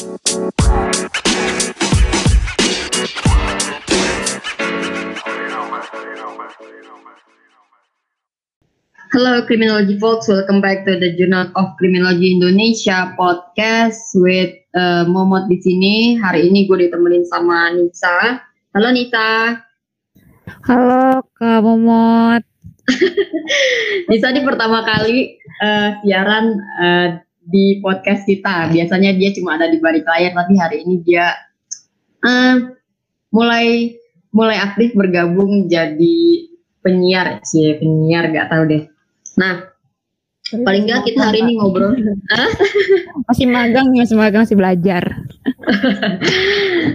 Hello, criminology folks. Welcome back to the Journal of Criminology Indonesia podcast with uh, Momot di sini. Hari ini gue ditemenin sama Nisa. Halo Nisa. Halo Kak Momot. Nisa di pertama kali uh, siaran uh, di podcast kita. Biasanya dia cuma ada di balik layar, tapi hari ini dia uh, mulai mulai aktif bergabung jadi penyiar sih penyiar gak tahu deh Nah, paling nggak kita hari ini ngobrol. masih magang, masih magang, masih belajar.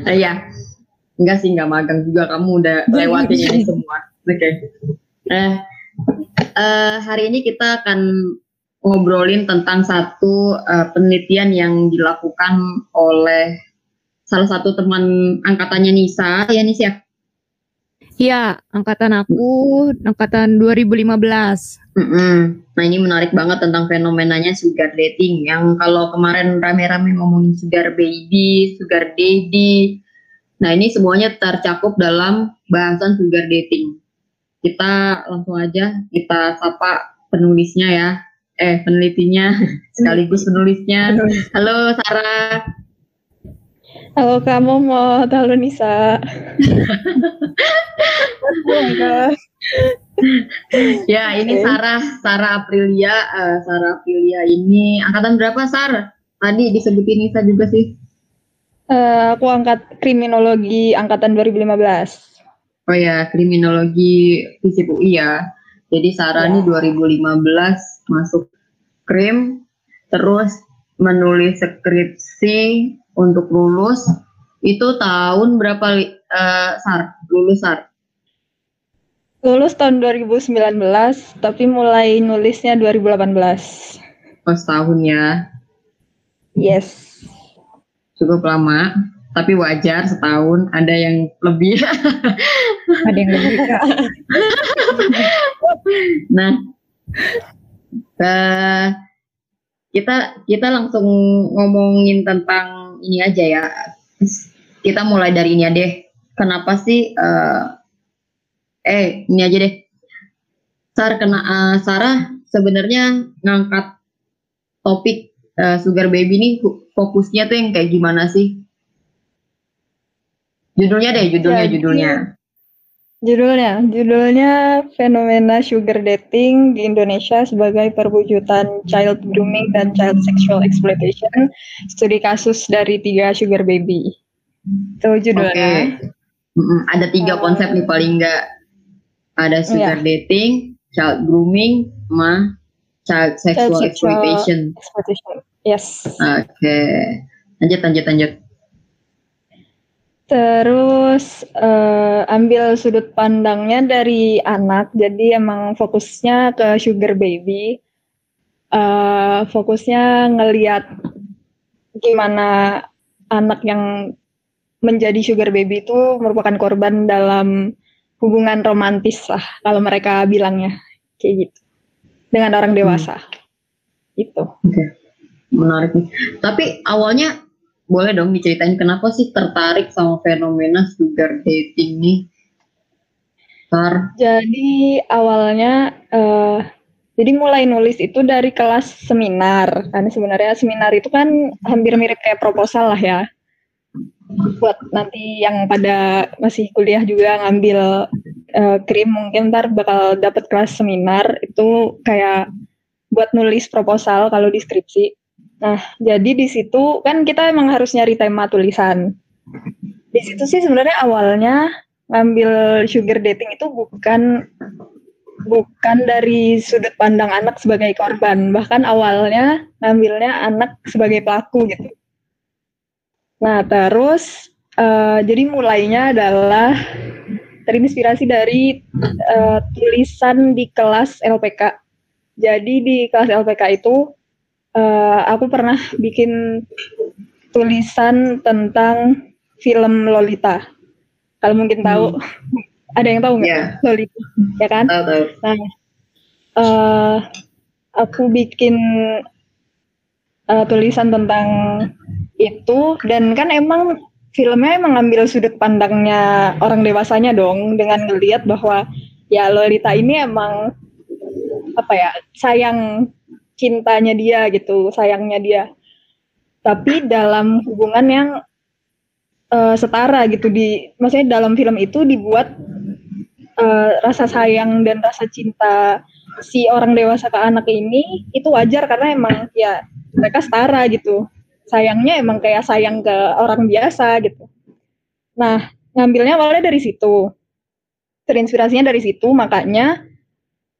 Iya, enggak sih nggak magang juga kamu udah lewatin ini semua. Oke. Okay. Eh, uh, hari ini kita akan ngobrolin tentang satu uh, penelitian yang dilakukan oleh salah satu teman angkatannya Nisa, ya Nisa. Iya, angkatan aku angkatan 2015. Mm -hmm. Nah ini menarik banget tentang fenomenanya sugar dating yang kalau kemarin rame-rame ngomongin sugar baby, sugar daddy. Nah ini semuanya tercakup dalam bahasan sugar dating. Kita langsung aja kita sapa penulisnya ya, eh penelitinya sekaligus penulisnya. Halo Sarah. Halo kamu mau halo Nisa. ya ini Sarah Sarah Aprilia uh, Sarah Aprilia ini angkatan berapa Sar? Tadi disebutin Nisa juga sih. Uh, aku angkat kriminologi angkatan 2015. Oh ya kriminologi FISIP UI ya. Jadi Sarah ini 2015 masuk krim terus menulis skripsi untuk lulus itu tahun berapa uh, Sar? Lulus Sar? Lulus tahun 2019, tapi mulai nulisnya 2018. Oh, setahun ya. Yes. Cukup lama, tapi wajar setahun. Ada yang lebih. Ada yang lebih. nah, uh, kita kita langsung ngomongin tentang ini aja ya. Kita mulai dari ini deh. Kenapa sih? Uh, eh, ini aja deh. Sar kena uh, Sarah sebenarnya ngangkat topik uh, sugar baby ini fokusnya tuh yang kayak gimana sih? Judulnya deh, judulnya, ya, judulnya. Judulnya, judulnya fenomena sugar dating di Indonesia sebagai perwujudan child grooming dan child sexual exploitation, studi kasus dari tiga sugar baby. Itu judulnya. Okay. Ada tiga konsep nih paling enggak. Ada sugar yeah. dating, child grooming, sama child sexual, child sexual exploitation. exploitation. Yes. Oke. Okay. Lanjut, lanjut, lanjut. Terus uh, ambil sudut pandangnya dari anak, jadi emang fokusnya ke sugar baby. Uh, fokusnya ngeliat gimana anak yang menjadi sugar baby itu merupakan korban dalam hubungan romantis lah, kalau mereka bilangnya kayak gitu dengan orang dewasa. Hmm. Itu. Oke, okay. menarik nih. Tapi awalnya boleh dong diceritain kenapa sih tertarik sama fenomena sugar dating nih? Tar. Jadi awalnya uh, jadi mulai nulis itu dari kelas seminar. Karena sebenarnya seminar itu kan hampir mirip kayak proposal lah ya. Buat nanti yang pada masih kuliah juga ngambil uh, krim mungkin ntar bakal dapat kelas seminar itu kayak buat nulis proposal kalau deskripsi. Nah, jadi di situ kan kita emang harus nyari tema tulisan. Di situ sih sebenarnya awalnya ngambil sugar dating itu bukan bukan dari sudut pandang anak sebagai korban, bahkan awalnya ngambilnya anak sebagai pelaku gitu. Nah, terus uh, jadi mulainya adalah terinspirasi dari uh, tulisan di kelas LPK. Jadi di kelas LPK itu uh, aku pernah bikin tulisan tentang film Lolita. Kalau mungkin tahu, hmm. ada yang tahu nggak yeah. Lolita, ya kan? Tahu tahu. Nah, uh, aku bikin uh, tulisan tentang itu dan kan emang filmnya emang ngambil sudut pandangnya orang dewasanya dong dengan ngelihat bahwa ya Lolita ini emang apa ya sayang cintanya dia gitu sayangnya dia tapi dalam hubungan yang uh, setara gitu di maksudnya dalam film itu dibuat uh, rasa sayang dan rasa cinta si orang dewasa ke anak ini itu wajar karena emang ya mereka setara gitu sayangnya emang kayak sayang ke orang biasa gitu. Nah, ngambilnya awalnya dari situ. Terinspirasinya dari situ, makanya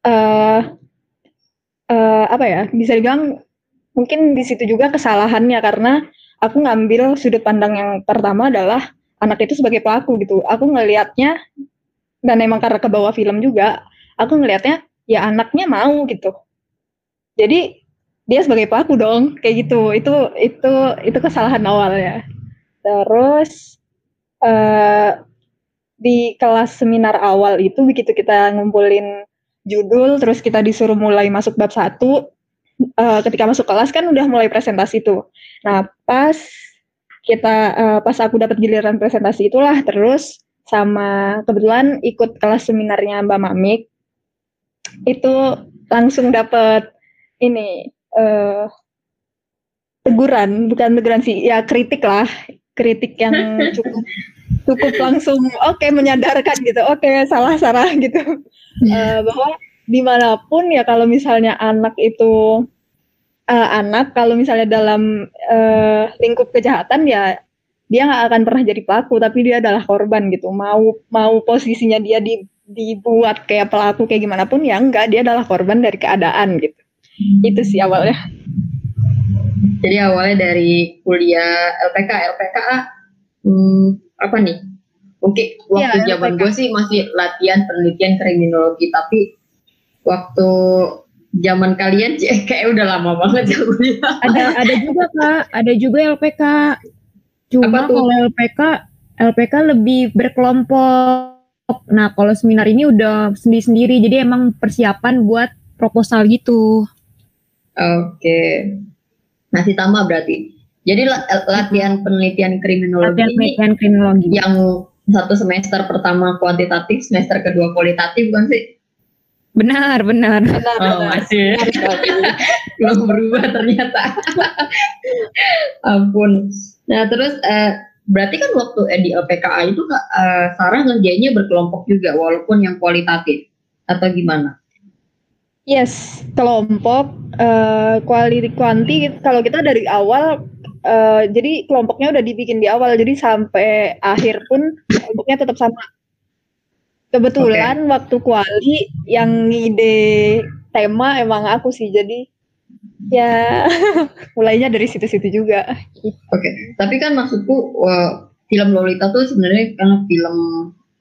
uh, uh, apa ya? Bisa dibilang mungkin di situ juga kesalahannya karena aku ngambil sudut pandang yang pertama adalah anak itu sebagai pelaku gitu. Aku ngelihatnya dan emang karena ke bawah film juga, aku ngelihatnya ya anaknya mau gitu. Jadi dia sebagai pelaku dong kayak gitu itu itu itu kesalahan awal ya terus uh, di kelas seminar awal itu begitu kita ngumpulin judul terus kita disuruh mulai masuk bab satu uh, ketika masuk kelas kan udah mulai presentasi tuh. Nah pas kita uh, pas aku dapat giliran presentasi itulah terus sama kebetulan ikut kelas seminarnya Mbak Mamik itu langsung dapat ini uh, teguran, bukan teguran sih, ya kritik lah, kritik yang cukup cukup langsung oke okay, menyadarkan gitu, oke okay, salah salah gitu, uh, bahwa di mana pun ya kalau misalnya anak itu uh, anak, kalau misalnya dalam uh, lingkup kejahatan ya dia nggak akan pernah jadi pelaku, tapi dia adalah korban gitu. Mau mau posisinya dia di, dibuat kayak pelaku kayak gimana pun ya enggak, dia adalah korban dari keadaan gitu. Itu sih awalnya jadi awalnya dari kuliah LPK LPK hmm, apa nih? Oke waktu ya, zaman gue sih masih latihan penelitian kriminologi tapi waktu zaman kalian kayak udah lama banget ya kuliah ada ada juga kak. Ada juga LPK cuma kalau LPK LPK lebih berkelompok. Nah kalau seminar ini udah sendiri-sendiri. Jadi emang persiapan buat proposal gitu. Oke. Masih sama berarti. Jadi latihan penelitian kriminologi latihan penelitian kriminologi yang satu semester pertama kuantitatif, semester kedua kualitatif bukan sih? Benar, benar. benar oh, benar. masih. Belum berubah ternyata. Ampun. Nah, terus uh, berarti kan waktu eh, di LPKA itu uh, Sarah ngerjainnya berkelompok juga walaupun yang kualitatif atau gimana? Yes, kelompok uh, quality kuanti kalau kita dari awal uh, jadi kelompoknya udah dibikin di awal jadi sampai akhir pun kelompoknya tetap sama. Kebetulan okay. waktu kuali yang ide tema emang aku sih jadi ya mulainya dari situ-situ juga. Oke, okay. tapi kan maksudku uh, film Lolita tuh sebenarnya karena film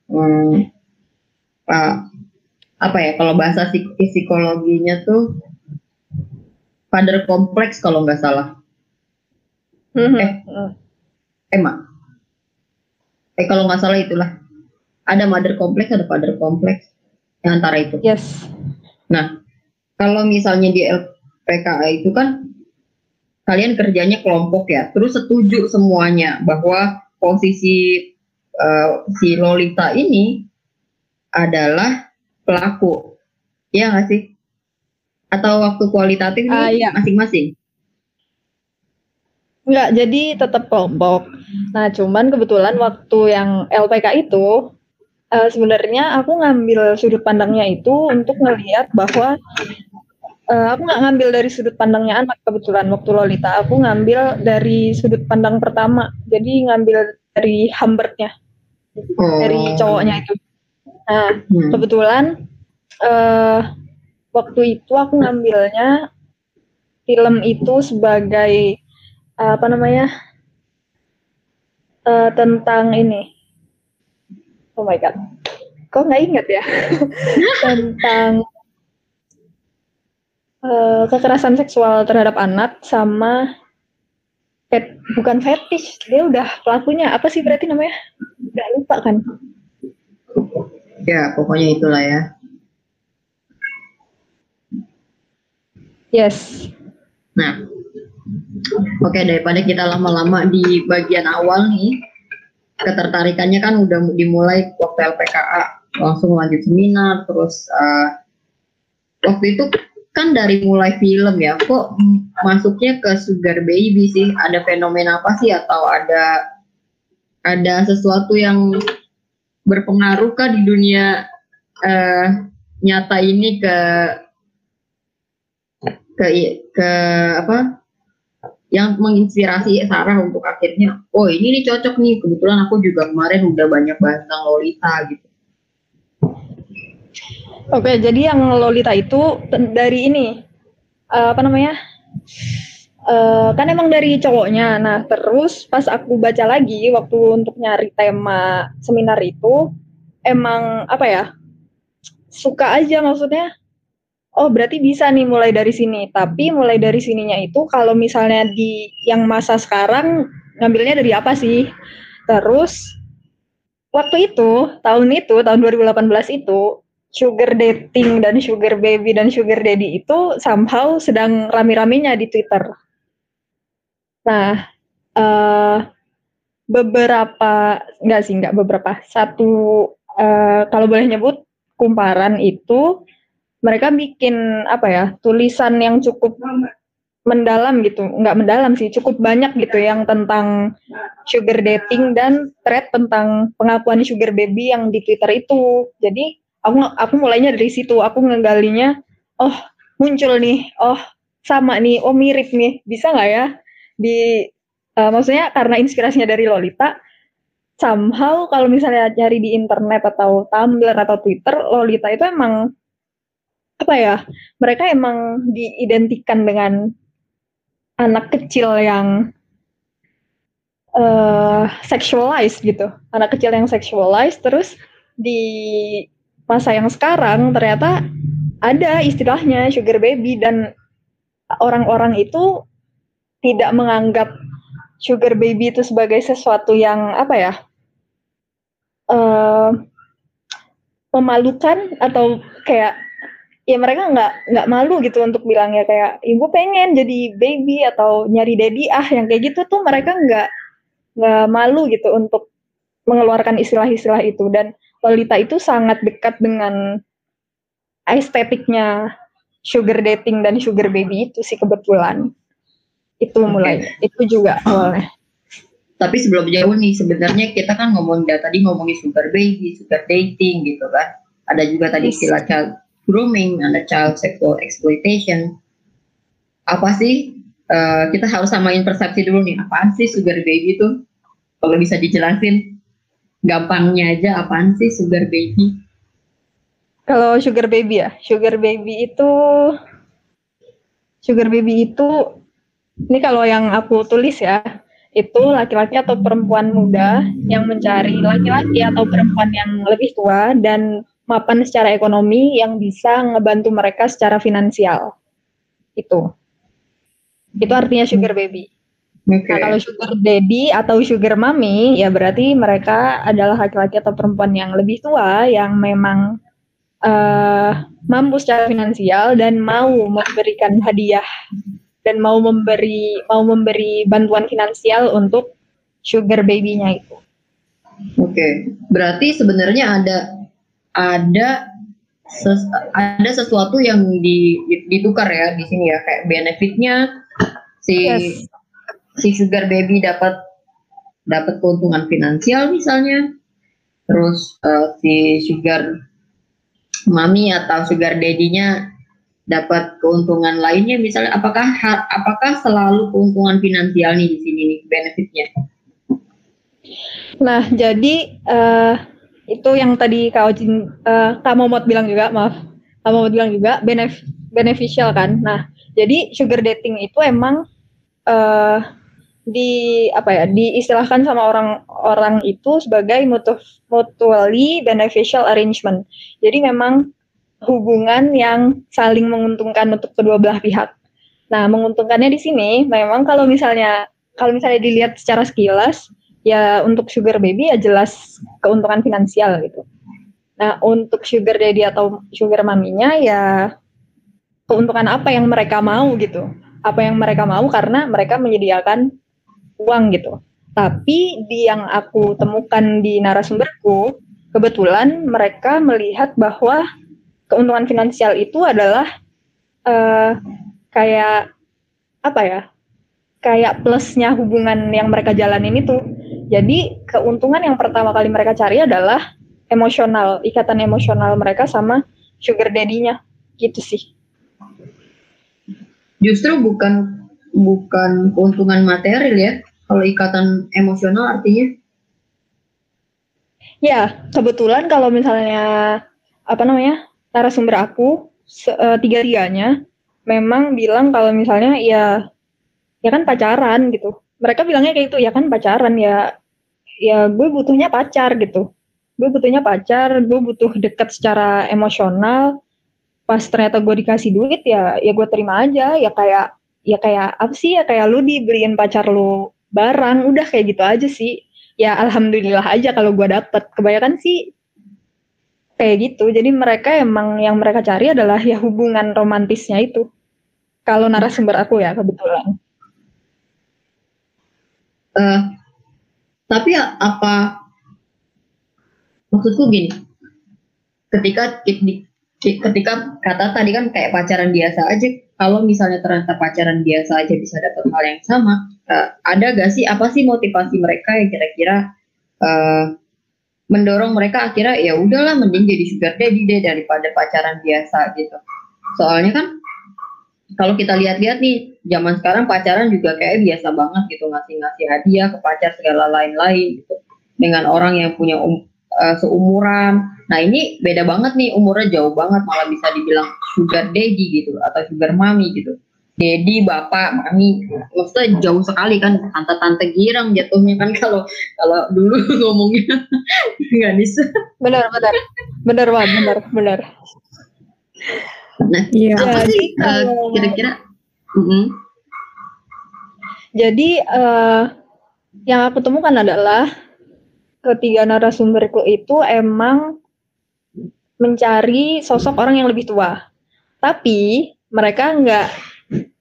um, uh, apa ya kalau bahasa psikologinya tuh father kompleks kalau nggak salah. Mm-hmm. Eh, emang. Eh kalau nggak salah itulah. Ada mother kompleks, ada father kompleks. Yang antara itu. Yes. Nah, kalau misalnya di LPKA itu kan kalian kerjanya kelompok ya. Terus setuju semuanya bahwa posisi uh, si Lolita ini adalah pelaku. Iya nggak sih? Atau waktu kualitatif uh, iya. masing-masing? Enggak, jadi tetap kelompok. Nah, cuman kebetulan waktu yang LPK itu uh, sebenarnya aku ngambil sudut pandangnya itu untuk ngelihat bahwa uh, aku nggak ngambil dari sudut pandangnya anak kebetulan waktu Lolita aku ngambil dari sudut pandang pertama jadi ngambil dari Humbertnya oh. dari cowoknya itu Nah, hmm. kebetulan uh, waktu itu aku ngambilnya film itu sebagai uh, apa namanya uh, tentang ini. Oh my god, kok nggak inget ya? Tentang uh, kekerasan seksual terhadap anak sama fet, bukan fetish dia udah pelakunya. Apa sih berarti namanya? Udah lupa kan Ya, pokoknya itulah ya. Yes. Nah, Oke, daripada kita lama-lama di bagian awal nih, ketertarikannya kan udah dimulai waktu LPKA, langsung lanjut seminar, terus uh, waktu itu kan dari mulai film ya, kok masuknya ke sugar baby sih? Ada fenomena apa sih atau ada ada sesuatu yang berpengaruh kah di dunia uh, nyata ini ke ke ke apa yang menginspirasi Sarah untuk akhirnya oh ini nih cocok nih kebetulan aku juga kemarin udah banyak bahas tentang Lolita gitu. Oke, jadi yang Lolita itu dari ini uh, apa namanya? Uh, kan emang dari cowoknya. Nah, terus pas aku baca lagi waktu untuk nyari tema seminar itu emang apa ya? Suka aja maksudnya oh berarti bisa nih mulai dari sini. Tapi mulai dari sininya itu kalau misalnya di yang masa sekarang ngambilnya dari apa sih? Terus waktu itu, tahun itu, tahun 2018 itu sugar dating dan sugar baby dan sugar daddy itu somehow sedang rame-ramenya di Twitter. Nah, uh, beberapa enggak sih, enggak beberapa. Satu uh, kalau boleh nyebut kumparan itu mereka bikin apa ya tulisan yang cukup mendalam gitu. Nggak mendalam sih cukup banyak gitu yang tentang sugar dating dan thread tentang pengakuan sugar baby yang di twitter itu. Jadi aku aku mulainya dari situ. Aku ngegalinya oh muncul nih. Oh sama nih. Oh mirip nih. Bisa nggak ya di uh, maksudnya karena inspirasinya dari Lolita somehow kalau misalnya cari di internet atau Tumblr atau Twitter Lolita itu emang apa ya mereka emang diidentikan dengan anak kecil yang uh, sexualized gitu. Anak kecil yang sexualized terus di masa yang sekarang ternyata ada istilahnya sugar baby dan orang-orang itu tidak menganggap sugar baby itu sebagai sesuatu yang apa ya uh, memalukan atau kayak ya mereka nggak nggak malu gitu untuk bilangnya kayak ibu pengen jadi baby atau nyari daddy ah yang kayak gitu tuh mereka nggak nggak malu gitu untuk mengeluarkan istilah-istilah itu. Dan Lolita itu sangat dekat dengan estetiknya sugar dating dan sugar baby itu sih kebetulan itu mulai okay. itu juga awalnya tapi sebelum jauh nih sebenarnya kita kan ngomong tadi ngomongin sugar baby sugar dating gitu kan ada juga tadi istilah child grooming, ada child sexual exploitation. Apa sih? Uh, kita harus samain persepsi dulu nih. Apaan sih sugar baby itu? Kalau bisa dijelasin, gampangnya aja apaan sih sugar baby? Kalau sugar baby ya, sugar baby itu sugar baby itu ini kalau yang aku tulis ya, itu laki-laki atau perempuan muda yang mencari laki-laki atau perempuan yang lebih tua dan mapan secara ekonomi yang bisa ngebantu mereka secara finansial. Itu. Itu artinya sugar baby. Okay. Nah, kalau sugar daddy atau sugar mommy, ya berarti mereka adalah laki-laki atau perempuan yang lebih tua yang memang uh, mampu secara finansial dan mau memberikan hadiah dan mau memberi mau memberi bantuan finansial untuk sugar baby-nya itu. Oke, okay. berarti sebenarnya ada ada ses, ada sesuatu yang di, ditukar ya di sini ya kayak benefitnya si yes. si sugar baby dapat dapat keuntungan finansial misalnya terus uh, si sugar mami atau sugar daddy-nya dapat keuntungan lainnya misalnya apakah apakah selalu keuntungan finansial nih di sini nih benefitnya nah jadi uh, itu yang tadi Kak Ojin, uh, Kak Momot bilang juga, maaf, Kak Momot bilang juga benef beneficial kan. Nah, jadi sugar dating itu emang uh, di apa ya diistilahkan sama orang-orang itu sebagai mutually beneficial arrangement. Jadi memang hubungan yang saling menguntungkan untuk kedua belah pihak. Nah, menguntungkannya di sini memang kalau misalnya kalau misalnya dilihat secara sekilas ya untuk sugar baby ya jelas keuntungan finansial gitu. Nah untuk sugar daddy atau sugar maminya ya keuntungan apa yang mereka mau gitu. apa yang mereka mau karena mereka menyediakan uang gitu. Tapi di yang aku temukan di narasumberku, kebetulan mereka melihat bahwa keuntungan finansial itu adalah uh, kayak apa ya? Kayak plusnya hubungan yang mereka jalanin itu. Jadi keuntungan yang pertama kali mereka cari adalah emosional, ikatan emosional mereka sama sugar daddy-nya. Gitu sih. Justru bukan bukan keuntungan material ya, kalau ikatan emosional artinya? Ya, kebetulan kalau misalnya apa namanya narasumber aku uh, tiga-tiganya memang bilang kalau misalnya ya ya kan pacaran gitu. Mereka bilangnya kayak itu ya kan pacaran ya ya gue butuhnya pacar gitu. Gue butuhnya pacar, gue butuh dekat secara emosional. Pas ternyata gue dikasih duit ya ya gue terima aja ya kayak ya kayak apa sih ya kayak lu dibeliin pacar lu barang udah kayak gitu aja sih ya alhamdulillah aja kalau gue dapet kebanyakan sih kayak gitu. Jadi mereka emang yang mereka cari adalah ya hubungan romantisnya itu. Kalau narasumber aku ya kebetulan. Uh, tapi apa maksudku gini. Ketika ketika kata tadi kan kayak pacaran biasa aja. Kalau misalnya ternyata pacaran biasa aja bisa dapat hal yang sama uh, ada gak sih apa sih motivasi mereka yang kira-kira uh, mendorong mereka akhirnya ya udahlah mending jadi sugar daddy deh daripada pacaran biasa gitu. Soalnya kan kalau kita lihat-lihat nih zaman sekarang pacaran juga kayak biasa banget gitu ngasih-ngasih hadiah ke pacar segala lain-lain gitu dengan orang yang punya um, uh, seumuran. Nah ini beda banget nih umurnya jauh banget malah bisa dibilang sugar daddy gitu atau sugar mami gitu Dedi, bapak, mami, maksudnya jauh sekali kan tante-tante girang jatuhnya kan kalau kalau dulu ngomongnya nggak bisa. Benar, benar, benar, benar, benar, benar. Nah, iya. apa sih uh, kira-kira? Uh -huh. Jadi uh, yang aku temukan adalah ketiga narasumberku itu emang mencari sosok orang yang lebih tua, tapi mereka nggak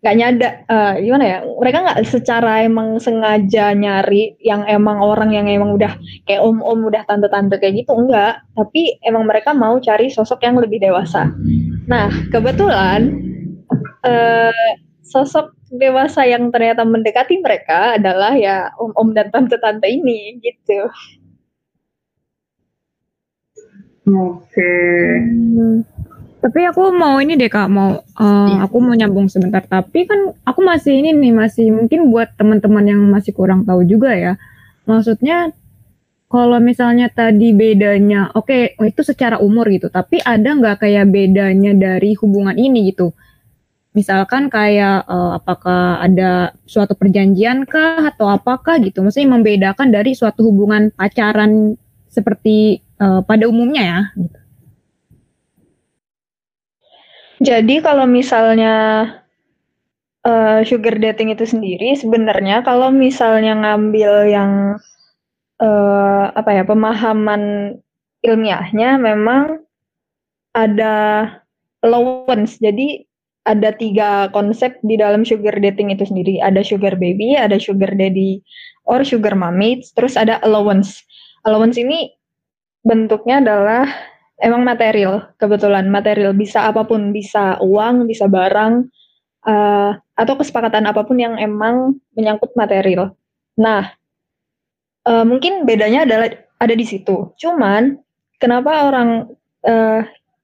nggak nyada uh, gimana ya mereka nggak secara emang sengaja nyari yang emang orang yang emang udah kayak om om udah tante tante kayak gitu enggak tapi emang mereka mau cari sosok yang lebih dewasa nah kebetulan uh, sosok dewasa yang ternyata mendekati mereka adalah ya om om dan tante tante ini gitu oke okay. hmm. Tapi aku mau ini deh kak, mau uh, ya. aku mau nyambung sebentar. Tapi kan aku masih ini nih, masih mungkin buat teman-teman yang masih kurang tahu juga ya. Maksudnya kalau misalnya tadi bedanya, oke okay, itu secara umur gitu. Tapi ada nggak kayak bedanya dari hubungan ini gitu? Misalkan kayak uh, apakah ada suatu perjanjian kah atau apakah gitu? Maksudnya membedakan dari suatu hubungan pacaran seperti uh, pada umumnya ya. Gitu. Jadi kalau misalnya uh, sugar dating itu sendiri sebenarnya kalau misalnya ngambil yang uh, apa ya pemahaman ilmiahnya memang ada allowance. Jadi ada tiga konsep di dalam sugar dating itu sendiri. Ada sugar baby, ada sugar daddy, or sugar mommy. Terus ada allowance. Allowance ini bentuknya adalah emang material kebetulan material. Bisa apa pun bisa uang bisa barang uh, atau kesepakatan apa pun yang emang menyangkut material. Nah uh, mungkin bedanya adalah ada di situ. Cuman kenapa orang uh,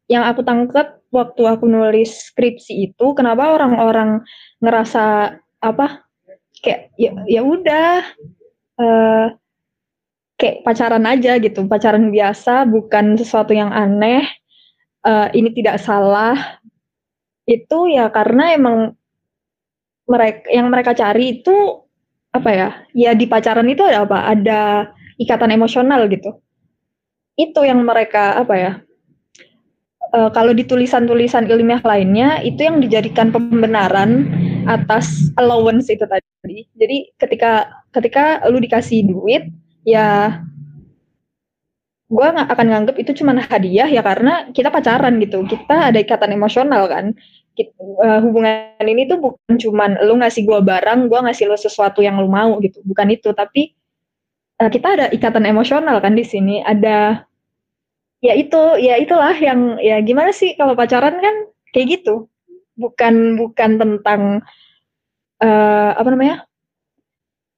yang aku tangkap waktu aku nulis skripsi itu kenapa orang-orang ngerasa apa? Kayak ya ya udah uh, kayak pacaran aja gitu, pacaran biasa, bukan sesuatu yang aneh. Uh, ini tidak salah. Itu ya karena emang mereka yang mereka cari itu apa ya? Ya di pacaran itu ada apa? Ada ikatan emosional gitu. Itu yang mereka apa ya? Uh, kalau di tulisan-tulisan ilmiah lainnya itu yang dijadikan pembenaran atas allowance itu tadi. Jadi ketika ketika lu dikasih duit, ya. Gue nggak akan nganggep itu cuma hadiah ya karena kita pacaran gitu. Kita ada ikatan emosional kan. Uh, hubungan ini tuh bukan cuman lu ngasih gua barang, gua ngasih lu sesuatu yang lu mau gitu, bukan itu, tapi uh, kita ada ikatan emosional kan di sini, ada ya itu, ya itulah yang ya gimana sih kalau pacaran kan kayak gitu, bukan bukan tentang uh, apa namanya,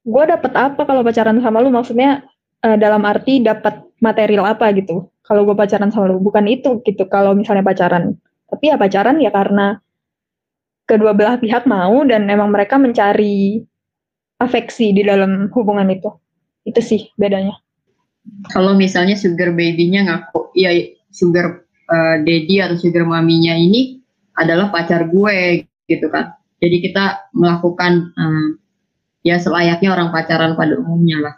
gue dapet apa kalau pacaran sama lu? Maksudnya uh, dalam arti dapat material apa gitu? Kalau gue pacaran sama lu? Bukan itu gitu kalau misalnya pacaran. Tapi ya pacaran ya karena kedua belah pihak mau dan emang mereka mencari afeksi di dalam hubungan itu. Itu sih bedanya. Kalau misalnya sugar baby-nya ngaku ya sugar uh, daddy atau sugar maminya ini adalah pacar gue gitu kan. Jadi kita melakukan uh, ya selayaknya orang pacaran pada umumnya lah.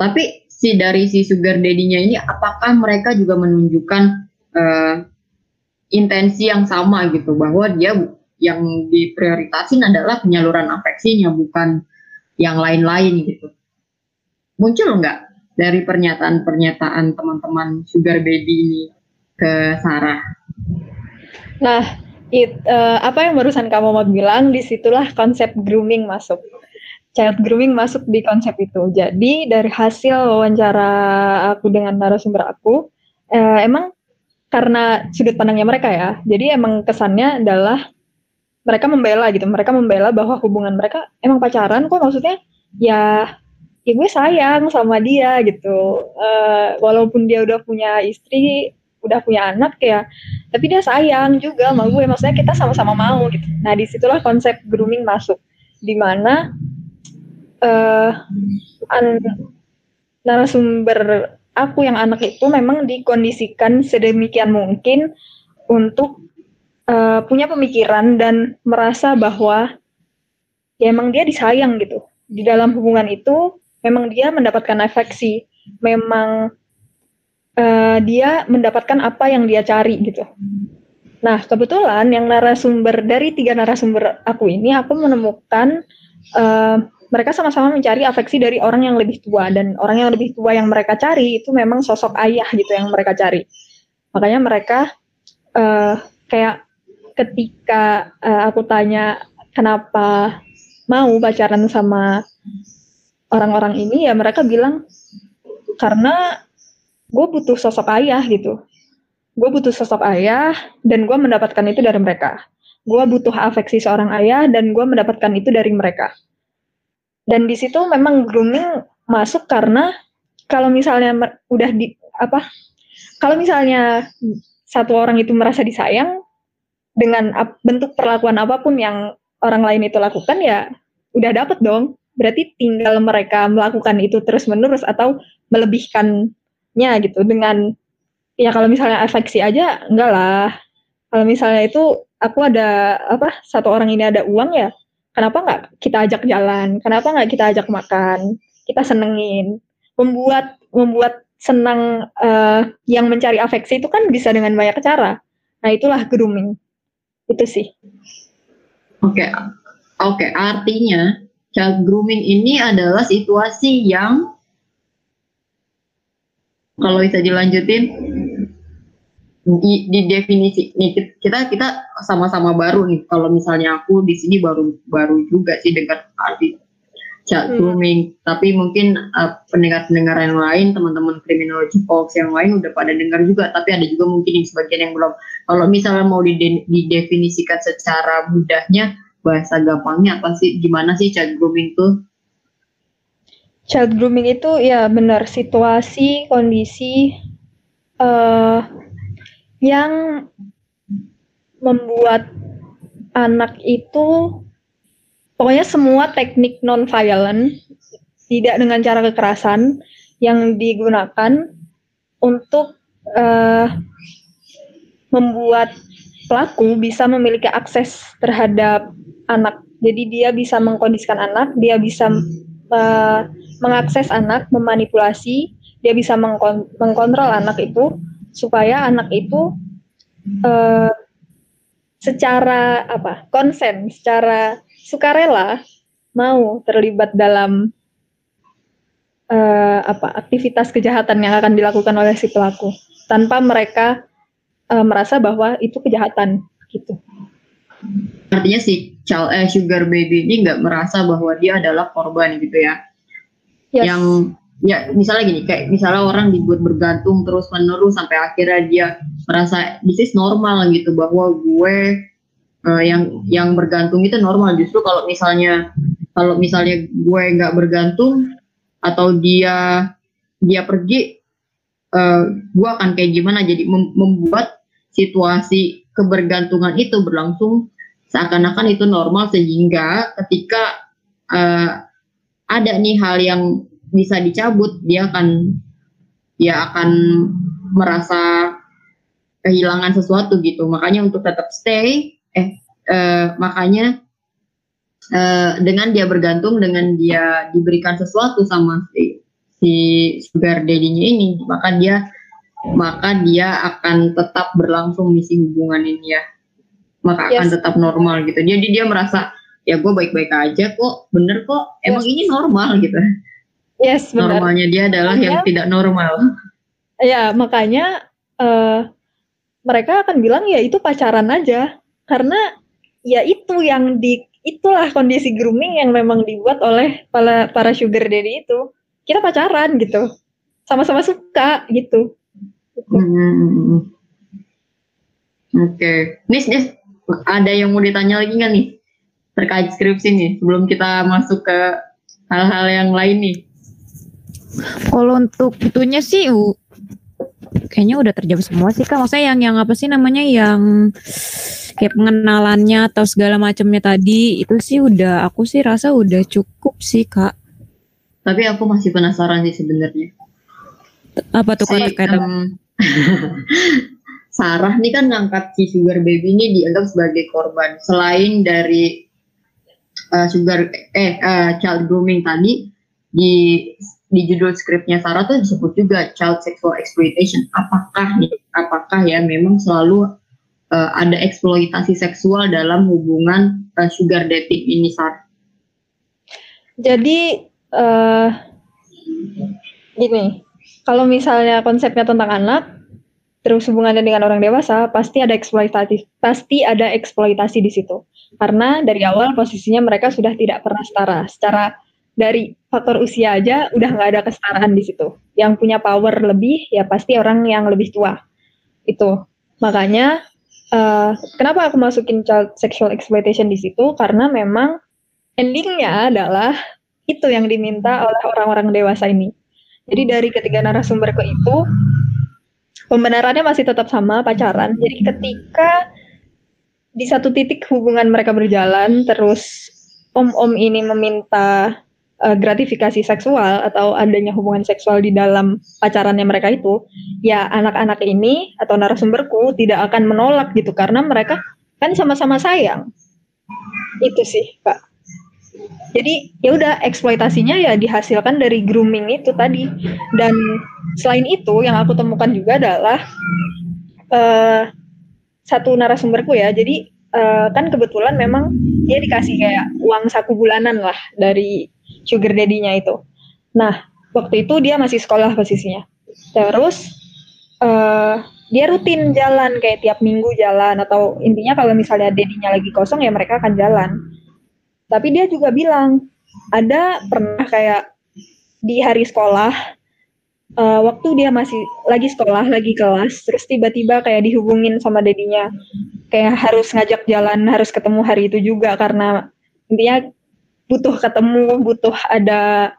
Tapi si dari si sugar daddy-nya ini apakah mereka juga menunjukkan uh, intensi yang sama gitu bahwa dia yang diprioritasin adalah penyaluran afeksinya bukan yang lain-lain gitu. Muncul nggak dari pernyataan-pernyataan teman-teman sugar baby ini ke Sarah? Nah, it, uh, apa yang barusan kamu mau bilang, di situlah konsep grooming masuk child grooming masuk di konsep itu. Jadi dari hasil wawancara aku dengan narasumber aku, eh, emang karena sudut pandangnya mereka ya, jadi emang kesannya adalah mereka membela gitu, mereka membela bahwa hubungan mereka emang pacaran kok maksudnya ya ya gue sayang sama dia gitu, uh, walaupun dia udah punya istri, udah punya anak ya, tapi dia sayang juga sama gue, maksudnya kita sama-sama mau gitu. Nah di situlah konsep grooming masuk, di mana uh, narasumber aku yang anak itu memang dikondisikan sedemikian mungkin untuk uh, punya pemikiran dan merasa bahwa ya emang dia disayang gitu. Di dalam hubungan itu memang dia mendapatkan afeksi memang uh, dia mendapatkan apa yang dia cari gitu. Nah kebetulan yang narasumber dari tiga narasumber aku ini aku menemukan uh, mereka sama-sama mencari afeksi dari orang yang lebih tua dan orang yang lebih tua yang mereka cari itu memang sosok ayah gitu yang mereka cari. Makanya mereka uh, kayak ketika uh, aku tanya kenapa mau pacaran sama orang-orang ini? Ya mereka bilang karena gue butuh sosok ayah gitu. Gue butuh sosok ayah dan gue mendapatkan itu dari mereka. Gue butuh afeksi seorang ayah dan gue mendapatkan itu dari mereka dan di situ memang grooming masuk karena kalau misalnya udah di apa kalau misalnya satu orang itu merasa disayang dengan bentuk perlakuan apa pun yang orang lain itu lakukan ya udah dapet dong. Berarti tinggal mereka melakukan itu terus menerus atau melebihkannya gitu dengan ya kalau misalnya afeksi aja enggak lah. Kalau misalnya itu aku ada apa satu orang ini ada uang ya kenapa nggak kita ajak jalan? Kenapa nggak kita ajak makan? Kita senengin. Membuat membuat senang uh, yang mencari afeksi itu kan bisa dengan banyak cara. Nah itulah grooming. Itu sih. Oke okay. oke. Okay. artinya child grooming ini adalah situasi yang kalau bisa dilanjutin di, di definisi nih kita kita sama-sama baru nih. Kalau misalnya aku di sini baru baru juga sih dengar arti chat grooming. Hmm. tapi mungkin uh, pendengar-pendengar yang lain teman-teman kriminologi folks yang lain udah pada dengar juga. Tapi ada juga mungkin yang sebagian yang belum. Kalau misalnya mau dide didefinisikan secara mudahnya bahasa gampangnya apa sih? Gimana sih chat grooming tuh? Child grooming itu ya benar situasi kondisi uh, yang membuat anak itu pokoknya semua teknik non violent tidak dengan cara kekerasan yang digunakan untuk uh, membuat pelaku bisa memiliki akses terhadap anak. Jadi dia bisa mengkondisikan anak, dia bisa uh, mengakses anak, memanipulasi, dia bisa mengkon mengkontrol anak itu supaya anak itu uh, secara apa konsen, secara sukarela mau terlibat dalam uh, apa aktivitas kejahatan yang akan dilakukan oleh si pelaku tanpa mereka uh, merasa bahwa itu kejahatan gitu. artinya si child eh, sugar baby ini nggak merasa bahwa dia adalah korban gitu ya yes. yang ya misalnya gini kayak misalnya orang dibuat bergantung terus menerus sampai akhirnya dia merasa this is normal gitu bahwa gue uh, yang yang bergantung itu normal. Justru kalau misalnya kalau misalnya gue nggak bergantung atau dia dia pergi uh, gue akan kayak gimana? Jadi mem membuat situasi kebergantungan itu berlangsung seakan-akan itu normal sehingga ketika uh, ada nih hal yang bisa dicabut dia akan ya akan merasa kehilangan sesuatu gitu makanya untuk tetap stay eh uh, makanya uh, dengan dia bergantung dengan dia diberikan sesuatu sama si si sugar daddy-nya ini maka dia maka dia akan tetap berlangsung misi hubungan ini ya maka yes. akan tetap normal gitu. Jadi dia merasa ya gue baik-baik aja kok, bener kok, emang yes. ini normal gitu. Yes, benar. Normalnya dia adalah makanya, yang tidak normal. Ya, makanya uh, mereka akan bilang ya itu pacaran aja, karena ya itu yang di itulah kondisi grooming yang memang dibuat oleh para para sugar daddy itu. Kita pacaran gitu, sama-sama suka gitu. Hmm, hmm. Oke, okay. Nis, Nis, ada yang mau ditanya lagi nggak nih terkait skripsi nih sebelum kita masuk ke hal-hal yang lain nih? Kalau untuk itunya sih kayaknya udah terjawab semua sih kak. Maksudnya yang yang apa sih namanya yang kayak pengenalannya atau segala macamnya tadi itu sih udah aku sih rasa udah cukup sih kak. Tapi aku masih penasaran sih sebenarnya. Apa tuh kak um, Sarah nih kan ngangkat si sugar baby ini dianggap sebagai korban selain dari uh, sugar eh uh, child grooming tadi di di judul skripnya Sarah tuh disebut juga child sexual exploitation. Apakah nih apakah ya memang selalu uh, ada eksploitasi seksual dalam hubungan uh, sugar dating ini Sarah? Jadi uh, gini, kalau misalnya konsepnya tentang anak terus hubungannya dengan orang dewasa pasti ada eksploitasi pasti ada eksploitasi di situ karena dari awal posisinya mereka sudah tidak pernah setara secara dari faktor usia aja udah nggak ada kesetaraan di situ. Yang punya power lebih ya pasti orang yang lebih tua. Itu. Makanya uh, kenapa aku masukin child sexual exploitation di situ? Karena memang endingnya adalah itu yang diminta oleh orang-orang dewasa ini. Jadi dari ketiga narasumberku itu pembenarannya masih tetap sama pacaran. Jadi ketika di satu titik hubungan mereka berjalan, terus om-om ini meminta uh, gratifikasi seksual atau adanya hubungan seksual di dalam pacarannya mereka itu, ya anak-anak ini atau narasumberku tidak akan menolak gitu karena mereka kan sama-sama sayang. Itu sih, Pak. Jadi ya udah eksploitasinya ya dihasilkan dari grooming itu tadi. Dan selain itu yang aku temukan juga adalah uh, satu narasumberku ya. Jadi uh, kan kebetulan memang dia dikasih kayak uang saku bulanan lah dari sugar daddy-nya itu. Nah waktu itu dia masih sekolah posisinya. Terus uh, dia rutin jalan kayak tiap minggu jalan atau intinya kalau misalnya dedinya lagi kosong ya mereka akan jalan. Tapi dia juga bilang ada pernah kayak di hari sekolah uh, waktu dia masih lagi sekolah lagi kelas terus tiba-tiba kayak dihubungin sama dedinya kayak harus ngajak jalan harus ketemu hari itu juga karena intinya butuh ketemu butuh ada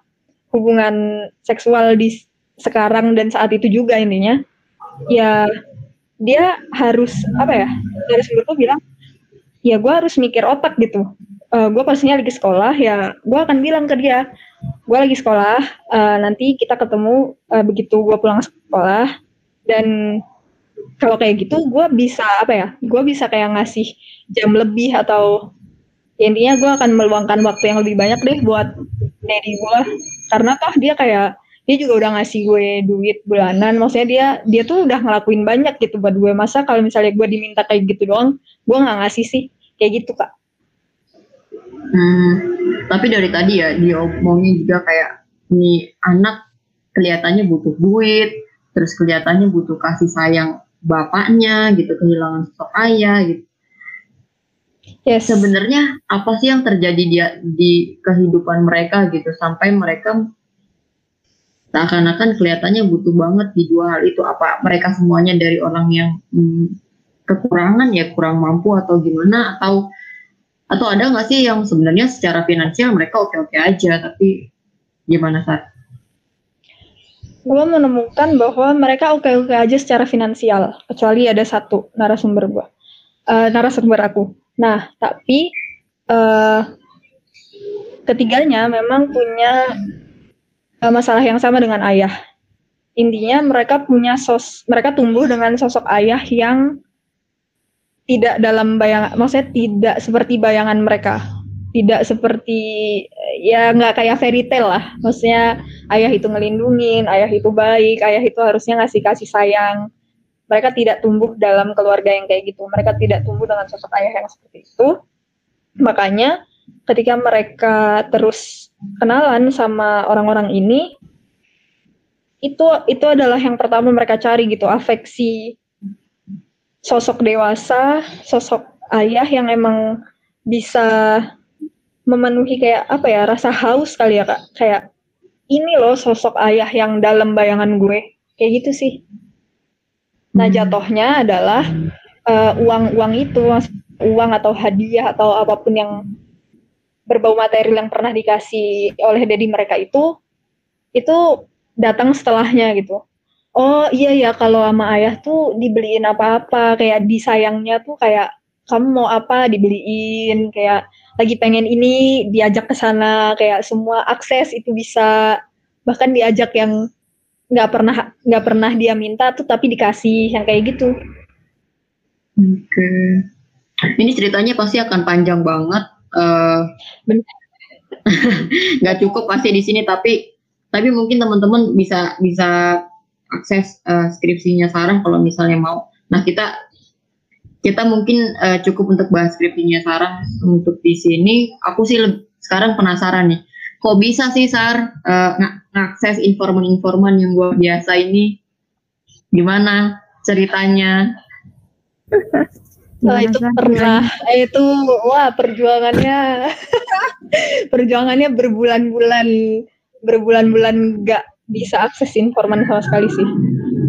hubungan seksual di sekarang dan saat itu juga intinya ya dia harus apa ya harus menurutku bilang ya gue harus mikir otak gitu. Uh, eh, gue pastinya lagi sekolah ya gue akan bilang ke dia gue lagi sekolah uh, nanti kita ketemu uh, begitu gue pulang sekolah. Dan kalau kayak gitu gue bisa apa ya gue bisa kayak ngasih jam lebih atau intinya gue akan meluangkan waktu yang lebih banyak deh buat daddy gue karena toh dia kayak dia juga udah ngasih gue duit bulanan. Maksudnya dia dia tuh udah ngelakuin banyak gitu buat gue. Masa kalau misalnya gue diminta kayak gitu doang gue nggak ngasih sih. Kayak gitu kak. Hmm, tapi dari tadi ya diomongin juga kayak nih anak kelihatannya butuh duit, terus kelihatannya butuh kasih sayang bapaknya gitu, kehilangan sosok ayah gitu. Yes. sebenarnya apa sih yang terjadi dia di kehidupan mereka gitu? Sampai mereka seakan-akan kelihatannya butuh banget di dua hal itu apa mereka semuanya dari orang yang hmm, kekurangan ya kurang mampu atau gimana? Atau atau ada nggak sih yang sebenarnya secara finansial mereka oke-oke aja tapi gimana saat gue menemukan bahwa mereka oke-oke aja secara finansial kecuali ada satu narasumber gue uh, narasumber aku nah tapi uh, ketiganya memang punya uh, masalah yang sama dengan ayah. Intinya mereka punya sos mereka tumbuh dengan sosok ayah yang tidak dalam bayangan maksudnya tidak seperti bayangan mereka. Tidak seperti ya nggak kayak fairy tale lah. Maksudnya ayah itu ngelindungin ayah itu baik ayah itu harusnya ngasih kasih sayang mereka tidak tumbuh dalam keluarga yang kayak gitu. Mereka tidak tumbuh dengan sosok ayah yang seperti itu. Makanya ketika mereka terus kenalan sama orang-orang ini itu itu adalah yang pertama mereka cari gitu. Afeksi sosok dewasa sosok ayah yang emang bisa memenuhi kayak apa ya rasa haus kali ya kak? Kayak ini loh sosok ayah yang dalam bayangan gue. Kayak gitu sih nah hmm. jatohnya adalah uh, uang uang itu uang atau hadiah atau apa pun yang berbau material yang pernah dikasih oleh dedi mereka itu itu datang setelahnya gitu. Oh iya ya kalau sama ayah tuh dibeliin apa-apa kayak disayangnya tuh kayak kamu mau apa? dibeliin kayak lagi pengen ini diajak ke sana kayak semua akses itu bisa. Bahkan diajak yang nggak pernah nggak pernah dia minta tuh tapi dikasih yang kayak gitu. Oke, okay. ini ceritanya pasti akan panjang banget. Uh, nggak cukup pasti di sini tapi tapi mungkin teman-teman bisa bisa akses uh, skripsinya Sarah kalau misalnya mau. Nah kita kita mungkin uh, cukup untuk bahas skripsinya Sarah untuk di sini. Aku sih sekarang penasaran nih, kok bisa sih Sar? Uh, ng ngakses informan-informan yang luar biasa ini? Gimana ceritanya? Nah, itu pernah. Itu wah perjuangannya. Perjuangannya berbulan-bulan berbulan-bulan nggak bisa akses informan sama sekali sih.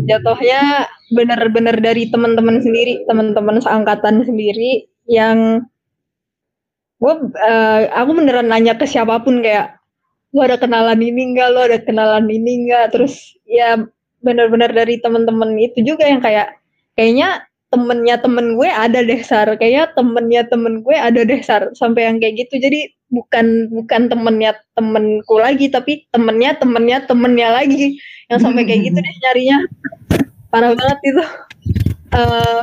Jatuhnya benar-benar dari teman-teman sendiri teman-teman seangkatan sendiri yang gue uh, aku beneran nanya ke siapa pun kayak lo ada kenalan ini enggak lo ada kenalan ini enggak terus ya benar-benar dari teman-teman itu juga yang kayak kayaknya temennya temen gue ada deh sar. Kayaknya temennya temen gue ada deh sar. Sampai yang kayak gitu. Jadi bukan bukan temennya temenku lagi tapi temennya temennya temennya lagi. Yang sampai kayak gitu deh nyarinya. Parah banget itu. Uh,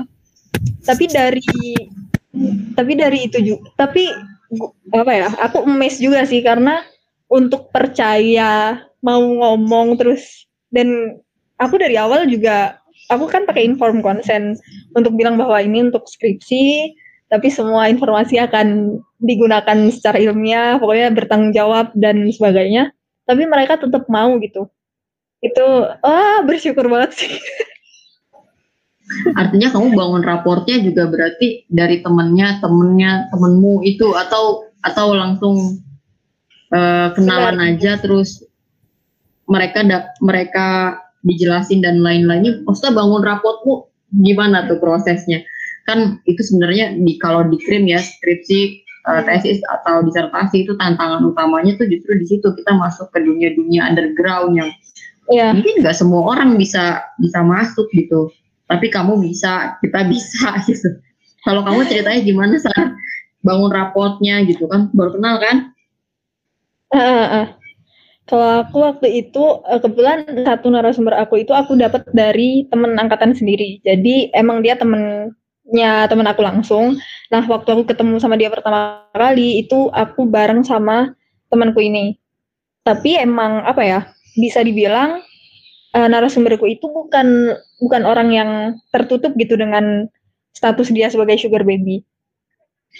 tapi dari tapi dari itu juga tapi apa ya aku emes juga sih karena untuk percaya mau ngomong terus dan aku dari awal juga aku kan pakai inform consent untuk bilang bahwa ini untuk skripsi tapi semua informasi akan digunakan secara ilmiah, pokoknya bertanggung jawab dan sebagainya. Tapi mereka tetap mau gitu. Itu ah bersyukur banget sih. Artinya kamu bangun raportnya juga berarti dari temennya, temennya, temenmu itu atau atau langsung uh, kenalan Benar. aja terus mereka da, mereka dijelasin dan lain-lainnya. Maksudnya bangun raportmu gimana tuh prosesnya? kan itu sebenarnya di kalau krim ya skripsi uh, tesis atau disertasi itu tantangan utamanya tuh justru di situ kita masuk ke dunia-dunia underground yang yeah. mungkin nggak semua orang bisa bisa masuk gitu tapi kamu bisa kita bisa gitu kalau kamu ceritanya gimana saat bangun rapotnya gitu kan baru kenal kan uh. Kalau aku waktu itu kebetulan satu narasumber aku itu aku dapat dari temen angkatan sendiri. Jadi emang dia temen nya teman aku langsung. Nah, waktu aku ketemu sama dia pertama kali itu aku bareng sama temanku ini. Tapi emang apa ya? Bisa dibilang uh, narasumberku itu bukan bukan orang yang tertutup gitu dengan status dia sebagai sugar baby.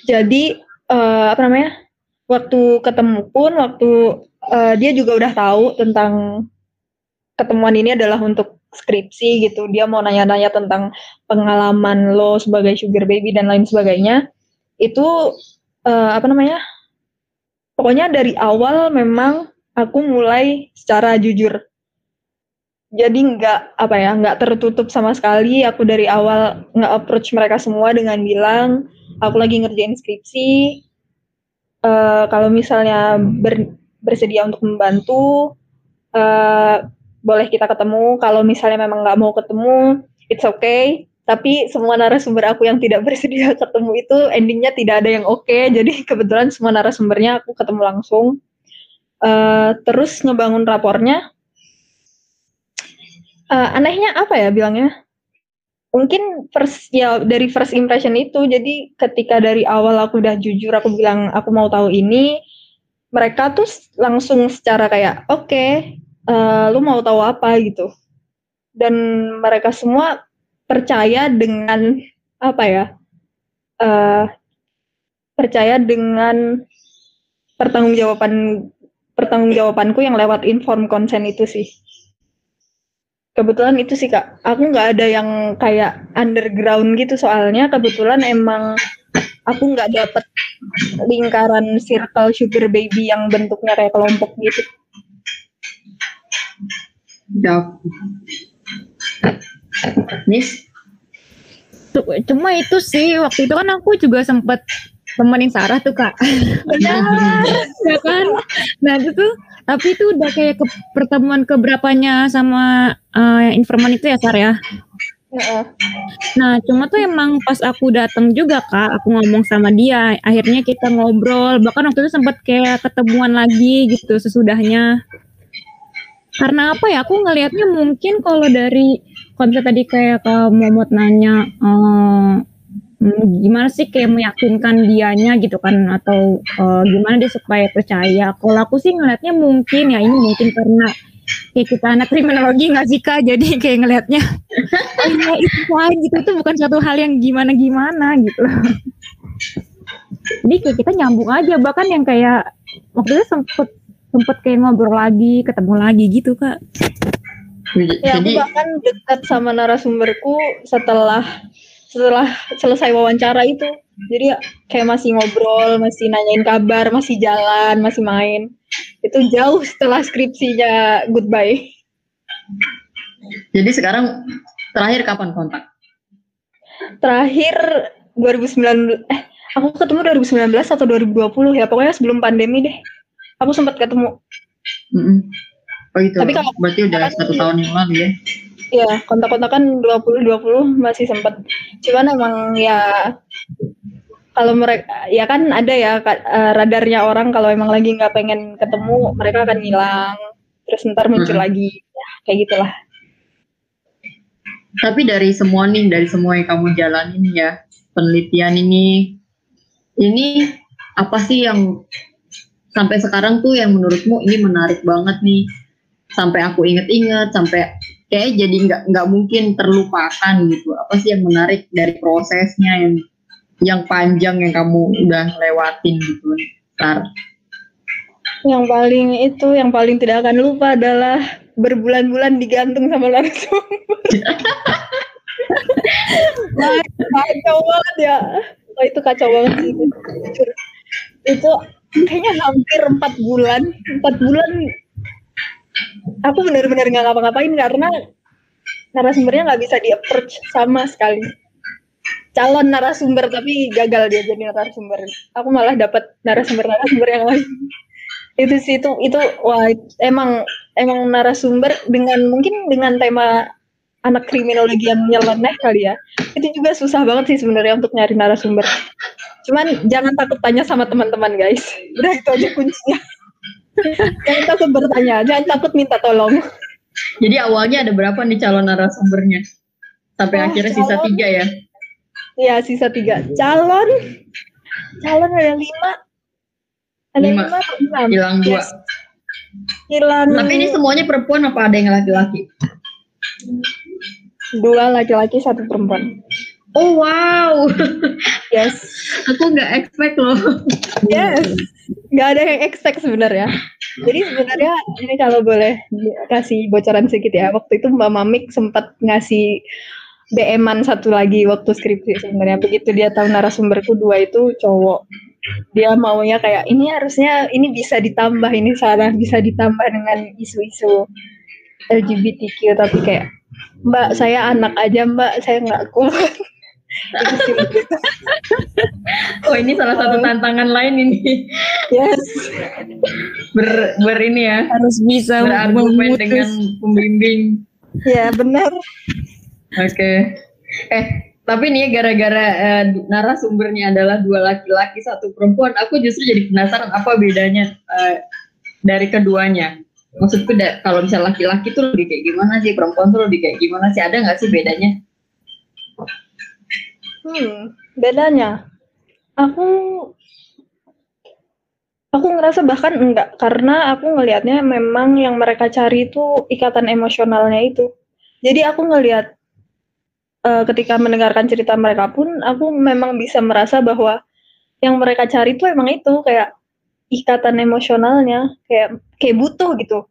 Jadi uh, apa namanya? Waktu ketemu pun waktu uh, dia juga udah tahu tentang ketemuan ini adalah untuk skripsi gitu. Dia mau nanya-nanya tentang pengalaman lo sebagai sugar baby dan lain sebagainya. Itu uh, apa namanya? Pokoknya dari awal memang aku mulai secara jujur. Jadi nggak apa ya nggak tertutup sama sekali. Aku dari awal nggak approach mereka semua dengan bilang aku lagi ngerjain skripsi uh, kalau misalnya ber, bersedia untuk membantu uh, boleh kita ketemu. Kalau misalnya memang nggak mau ketemu it's okay. Tapi semua narasumber aku yang tidak bersedia ketemu itu endingnya tidak ada yang oke. Okay. jadi kebetulan semua narasumbernya aku ketemu langsung. Uh, terus ngebangun rapornya. Uh, anehnya apa ya bilangnya mungkin first ya dari first impression itu. Jadi ketika dari awal aku udah jujur aku bilang aku mau tahu ini mereka tuh langsung secara kayak oke okay, uh, lu mau tahu apa? gitu. Dan mereka semua percaya dengan apa ya uh, percaya dengan pertanggungjawaban pertanggungjawabanku yang lewat inform consent itu sih kebetulan itu sih kak aku nggak ada yang kayak underground gitu soalnya kebetulan emang aku nggak dapet lingkaran circle sugar baby yang bentuknya kayak kelompok gitu. Ya. Nis? Cuma itu sih waktu itu kan aku juga sempet temenin Sarah tuh kak. Benar, ya kan? Nah itu tuh, tapi itu udah kayak ke pertemuan keberapanya sama uh, informan itu ya Sarah ya. Nah, cuma tuh emang pas aku datang juga kak, aku ngomong sama dia. Akhirnya kita ngobrol, bahkan waktu itu sempat kayak ketemuan lagi gitu sesudahnya. Karena apa ya? Aku ngelihatnya mungkin kalau dari konsep tadi kayak Kak Momot nanya uh, gimana sih kayak meyakinkan dianya gitu kan? Atau uh, gimana dia supaya percaya? Kalau aku sih ngelihatnya mungkin ya ini mungkin karena kayak kita anak kriminologi nggak sih kak? Jadi kayak ngelihatnya oh iya itu lain gitu. Itu bukan suatu hal yang gimana gimana gitu. Jadi kayak kita nyambung aja. Bahkan yang kayak waktu itu sempet sempet kayak ngobrol lagi ketemu lagi gitu kak. Ya aku bahkan dekat sama narasumberku setelah setelah selesai wawancara itu jadi kayak masih ngobrol masih nanyain kabar masih jalan masih main itu jauh setelah skripsinya goodbye jadi sekarang terakhir kapan kontak terakhir 2019 eh aku ketemu 2019 atau 2020 ya pokoknya sebelum pandemi deh aku sempat ketemu mm -hmm. Oh itu. Tapi kalau berarti udah satu tahun yang lalu ya? Iya, kontak-kontak kan 20-20 masih sempat. Cuman emang ya kalau mereka ya kan ada ya uh, radarnya orang kalau emang lagi nggak pengen ketemu mereka akan hilang terus ntar muncul hmm. lagi ya, kayak gitulah tapi dari semua nih dari semua yang kamu jalanin ya penelitian ini ini apa sih yang sampai sekarang tuh yang menurutmu ini menarik banget nih sampai aku inget-inget sampai kayak jadi nggak nggak mungkin terlupakan gitu. Apa sih yang menarik dari prosesnya yang yang panjang yang kamu udah lewatin gitu ntar yang paling itu yang paling tidak akan lupa adalah berbulan-bulan digantung sama narasumber kacau banget ya. Oh, itu kacau banget sih. Itu kayaknya hampir empat bulan empat bulan aku benar-benar nggak ngapa-ngapain karena narasumbernya nggak bisa di approach sama sekali. Calon narasumber tapi gagal dia jadi narasumber. Aku malah dapat narasumber narasumber yang lain. Itu sih itu itu wah emang emang narasumber dengan mungkin dengan tema anak kriminologi yang nyeleneh kali ya itu juga susah banget sih sebenarnya untuk nyari narasumber. Cuman jangan takut tanya sama teman-teman guys. Udah itu aja kuncinya jangan takut bertanya, jangan takut minta tolong. Jadi awalnya ada berapa nih calon narasumbernya? Sampai oh, akhirnya calon, sisa tiga ya? Iya sisa tiga. Calon, calon ada lima. Ada lima, lima enam? Hilang dua. Yes. Hilang. Tapi ini semuanya perempuan apa ada yang laki-laki? Dua laki-laki, satu perempuan. Oh wow. Yes. Aku nggak expect loh. Yes. Nggak ada yang expect sebenarnya. Jadi sebenarnya ini kalau boleh kasih bocoran sedikit ya. Waktu itu Mbak Mamik sempat ngasih DM-an satu lagi waktu skripsi sebenarnya begitu dia tahu narasumberku dua itu cowok dia maunya kayak ini harusnya ini bisa ditambah ini salah bisa ditambah dengan isu-isu LGBTQ tapi kayak mbak saya anak aja mbak saya nggak kuat oh ini salah satu tantangan lain ini. Yes. Ber, ber ini ya. Harus bisa berargumen dengan pembimbing. Ya benar. Oke. Okay. eh tapi nih gara-gara uh, narasumbernya adalah dua laki-laki satu perempuan aku justru jadi penasaran apa bedanya uh, dari keduanya. Maksudku da- kalau misalnya laki-laki tuh lebih kayak gimana sih perempuan tuh lebih kayak gimana sih? Ada nggak sih bedanya hmm bedanya. Aku aku ngerasa bahkan enggak karena aku ngelihatnya memang yang mereka cari itu ikatan emosionalnya itu. Jadi aku ngelihat uh, ketika mendengarkan cerita mereka pun aku memang bisa merasa bahwa yang mereka cari tuh emang itu kayak ikatan emosionalnya kayak kayak butuh gitu.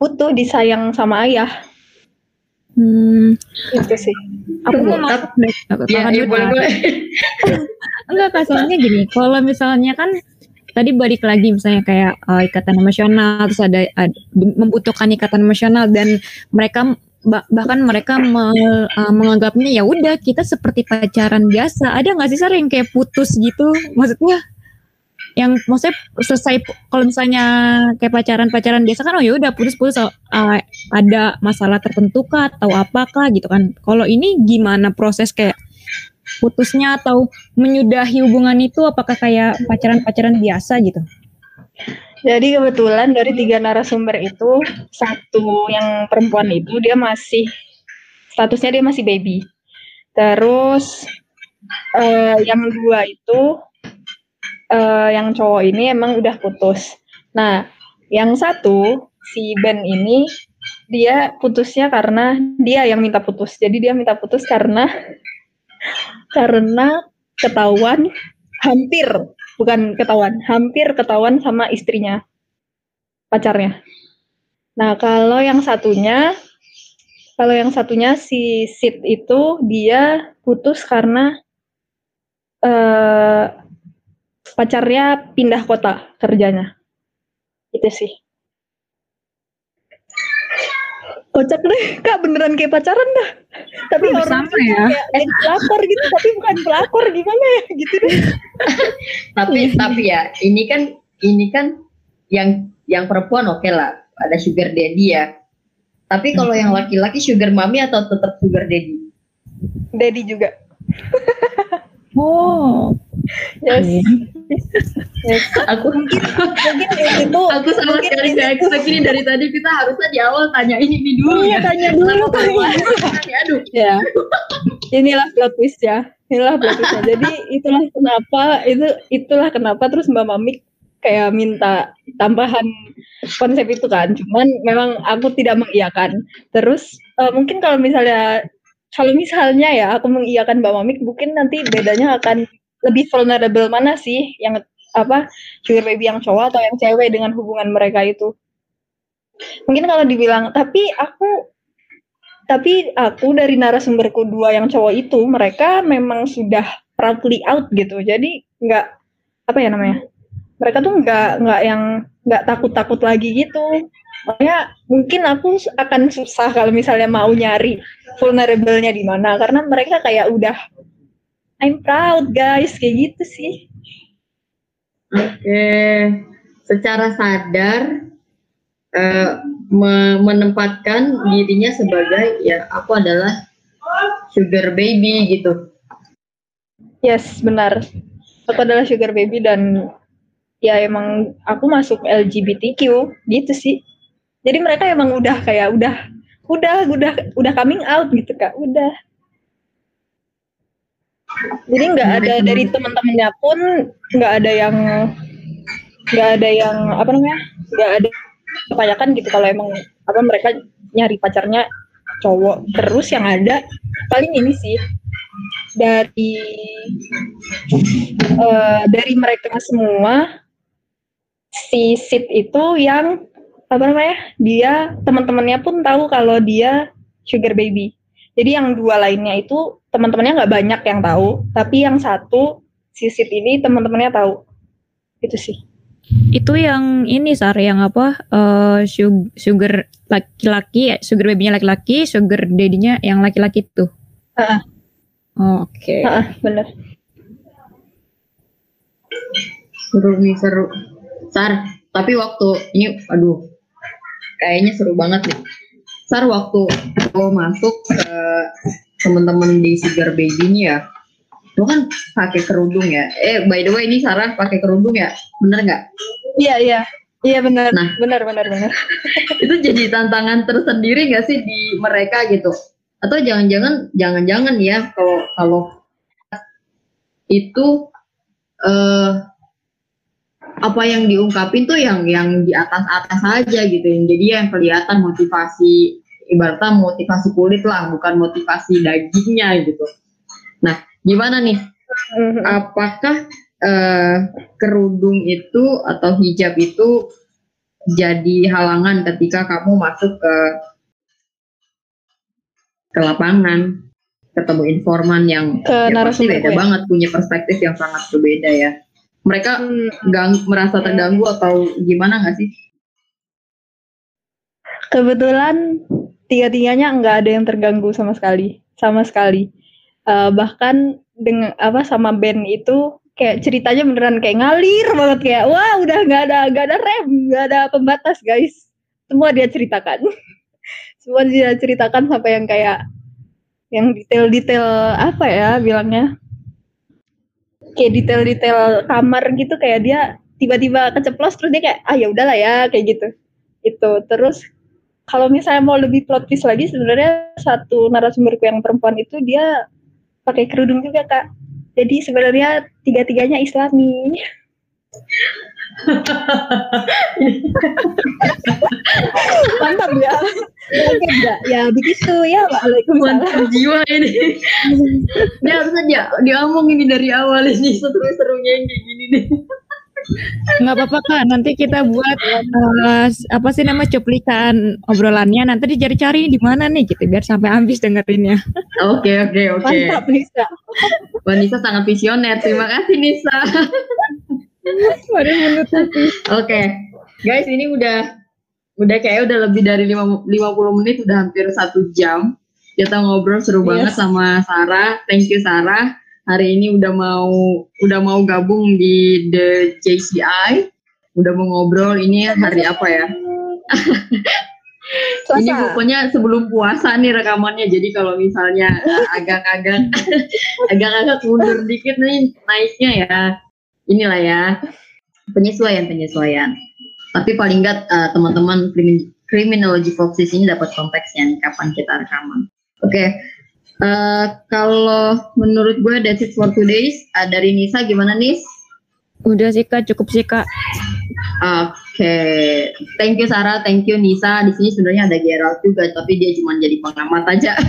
Butuh disayang sama ayah hmm. itu sih. Aku mau masuk deh. Ya, ya, boleh boleh. Enggak kasusnya gini kalau misalnya kan tadi balik lagi misalnya kayak uh, ikatan emosional terus ada, ada membutuhkan ikatan emosional dan mereka bahkan mereka me, uh, menganggapnya ya udah kita seperti pacaran biasa. Ada nggak sih sar yang kayak putus gitu? Maksudnya yang maksudnya selesai kalau misalnya kayak pacaran pacaran biasa kan oh ya udah putus putus uh, ada masalah tertentu kah atau apakah gitu kan kalau ini gimana proses kayak putusnya atau menyudahi hubungan itu apakah kayak pacaran pacaran biasa gitu jadi kebetulan dari tiga narasumber itu satu yang perempuan itu dia masih statusnya dia masih baby. Terus uh, yang dua itu uh, yang cowok ini emang udah putus. Nah, yang satu si Ben ini dia putusnya karena dia yang minta putus. Jadi dia minta putus karena karena ketahuan hampir bukan ketahuan, hampir ketahuan sama istrinya, pacarnya. Nah, kalau yang satunya, kalau yang satunya si Sid itu dia putus karena uh, pacarnya pindah kota kerjanya. Itu sih. kocak deh kak beneran kayak pacaran dah. Tapi oh, orang ya. kayak pelakor gitu tapi bukan pelakor gimana ya gitu deh. Tapi tapi ya ini kan ini kan yang yang perempuan oke okay lah ada sugar daddy ya. Tapi kalau yang laki-laki sugar mami atau tetap sugar daddy? Daddy juga. Oh. Yes. Yes. Aku mungkin mungkin itu aku sama sekali gak expect ini. Dari tadi kita harusnya di awal tanya ini dulu iya, ya tanya dulu tanya aduh. Ya. Inilah plot twist ya. Inilah plot twistnya jadi itulah kenapa itu itulah kenapa terus mbak Mamik kayak minta tambahan konsep itu kan. Cuman memang aku tidak mengiyakan. Terus uh, mungkin kalau misalnya kalau misalnya ya aku mengiyakan Mbak Mamik mungkin nanti bedanya akan lebih vulnerable mana sih? Yang apa sugar baby yang cowok atau yang cewek dengan hubungan mereka itu? Mungkin kalau dibilang tapi aku tapi aku dari narasumberku dua yang cowok itu mereka memang sudah proudly out gitu. Jadi nggak apa ya namanya? Mereka tuh nggak nggak yang nggak takut takut lagi gitu. Makanya mungkin aku akan susah kalau misalnya mau nyari vulnerable-nya di mana. Karena mereka kayak udah I'm proud guys. Kayak gitu sih. Oke. Secara sadar uh, me menempatkan dirinya sebagai ya aku adalah sugar baby gitu. Yes benar. Aku adalah sugar baby dan ya emang aku masuk LGBTQ gitu sih. Jadi mereka emang udah kayak udah udah udah udah coming out gitu kak. Udah jadi nggak ada dari teman-temannya pun nggak ada yang nggak ada yang apa namanya nggak ada kebanyakan gitu kalau emang apa mereka nyari pacarnya cowok terus yang ada paling ini sih dari uh, dari mereka semua si Sid itu yang apa namanya dia teman-temannya pun tahu kalau dia sugar baby. Jadi yang dua lainnya itu teman-temannya nggak banyak yang tahu, tapi yang satu sisit ini teman-temannya tahu. Itu sih. Itu yang ini Sar, yang apa? Uh, sugar laki-laki, sugar babynya laki-laki, sugar daddy-nya yang laki-laki tuh. Uh -uh. Oke. Okay. Uh -uh, bener. Seru nih seru. Sar, tapi waktu ini, aduh, kayaknya seru banget nih. Sar, waktu lo masuk ke teman-teman di Sugar Baby ini ya, lo kan pakai kerudung ya. Eh, by the way ini Sarah pakai kerudung ya, bener nggak? Iya iya, iya benar. Nah, benar benar benar. itu jadi tantangan tersendiri nggak sih di mereka gitu? Atau jangan-jangan jangan-jangan ya kalau kalau itu eh, apa yang diungkapin tuh yang yang di atas atas aja gitu yang jadi yang kelihatan motivasi ibaratnya motivasi kulit lah bukan motivasi dagingnya gitu nah gimana nih mm-hmm. apakah uh, kerudung itu atau hijab itu jadi halangan ketika kamu masuk ke ke lapangan ketemu informan yang ke ya pasti beda ya. banget punya perspektif yang sangat berbeda ya mereka hmm. gang, merasa terganggu atau gimana nggak sih? Kebetulan tiga-tiganya nggak ada yang terganggu sama sekali, sama sekali. Uh, bahkan dengan apa sama band itu kayak ceritanya beneran kayak ngalir banget kayak wah udah nggak ada nggak ada rem nggak ada pembatas guys. Semua dia ceritakan. Semua dia ceritakan sampai yang kayak yang detail-detail apa ya bilangnya? Kayak detail-detail kamar gitu kayak dia tiba-tiba keceplos terus dia kayak ah ya udahlah ya kayak gitu. Itu terus kalau misalnya mau lebih plot twist lagi sebenarnya satu narasumberku yang perempuan itu dia pakai kerudung juga kak. Jadi sebenarnya tiga-tiganya Islami. Mantap ya. Oke enggak ya begitu ya waalaikumsalam. Mantap jiwa ini. Dia harus aja diomong ini dari awal ini seru-serunya yang kayak gini nih nggak apa-apa kak nanti kita buat uh, apa sih nama cuplikan obrolannya nanti dicari-cari di mana nih gitu biar sampai habis dengerinnya oke oke oke mantap Nisa Wah, Nisa sangat visioner terima kasih Nisa menutupi. Oke, okay. guys ini udah udah kayak udah lebih dari 50 menit, udah hampir satu jam. Kita ngobrol seru yes. banget sama Sarah. Thank you Sarah. Hari ini udah mau udah mau gabung di The JCI. Udah mau ngobrol ini hari apa ya? ini pokoknya sebelum puasa nih rekamannya. Jadi kalau misalnya agak-agak agak-agak mundur dikit nih naiknya ya inilah ya penyesuaian penyesuaian tapi paling nggak uh, teman-teman criminology foxes ini dapat konteksnya nih kapan kita rekaman oke okay. Uh, eh, kalau menurut gue that's it for today uh, dari Nisa gimana Nis udah sih kak cukup sih kak Oke, okay. thank you Sarah, thank you Nisa. Di sini sebenarnya ada Gerald juga, tapi dia cuma jadi pengamat aja.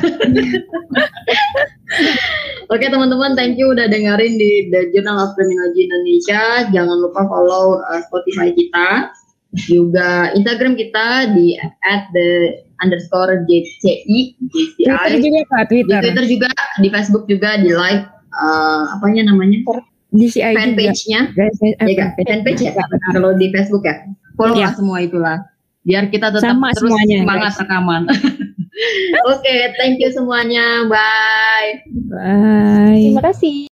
Oke okay, teman-teman, thank you udah dengerin di The Journal of Criminology Indonesia. Jangan lupa follow uh, Spotify kita, juga Instagram kita di at the underscore JCI, JCI. Twitter juga Pak, Twitter. Di Twitter juga, di Facebook juga, di like, uh, apanya namanya? DCI fanpage-nya. Ya, fanpage ya. Kalau di Facebook ya. Follow ya. semua itulah. Biar kita tetap Sama terus semuanya, semangat guys. rekaman. Oke, okay, thank you semuanya. Bye. Bye. Terima kasih.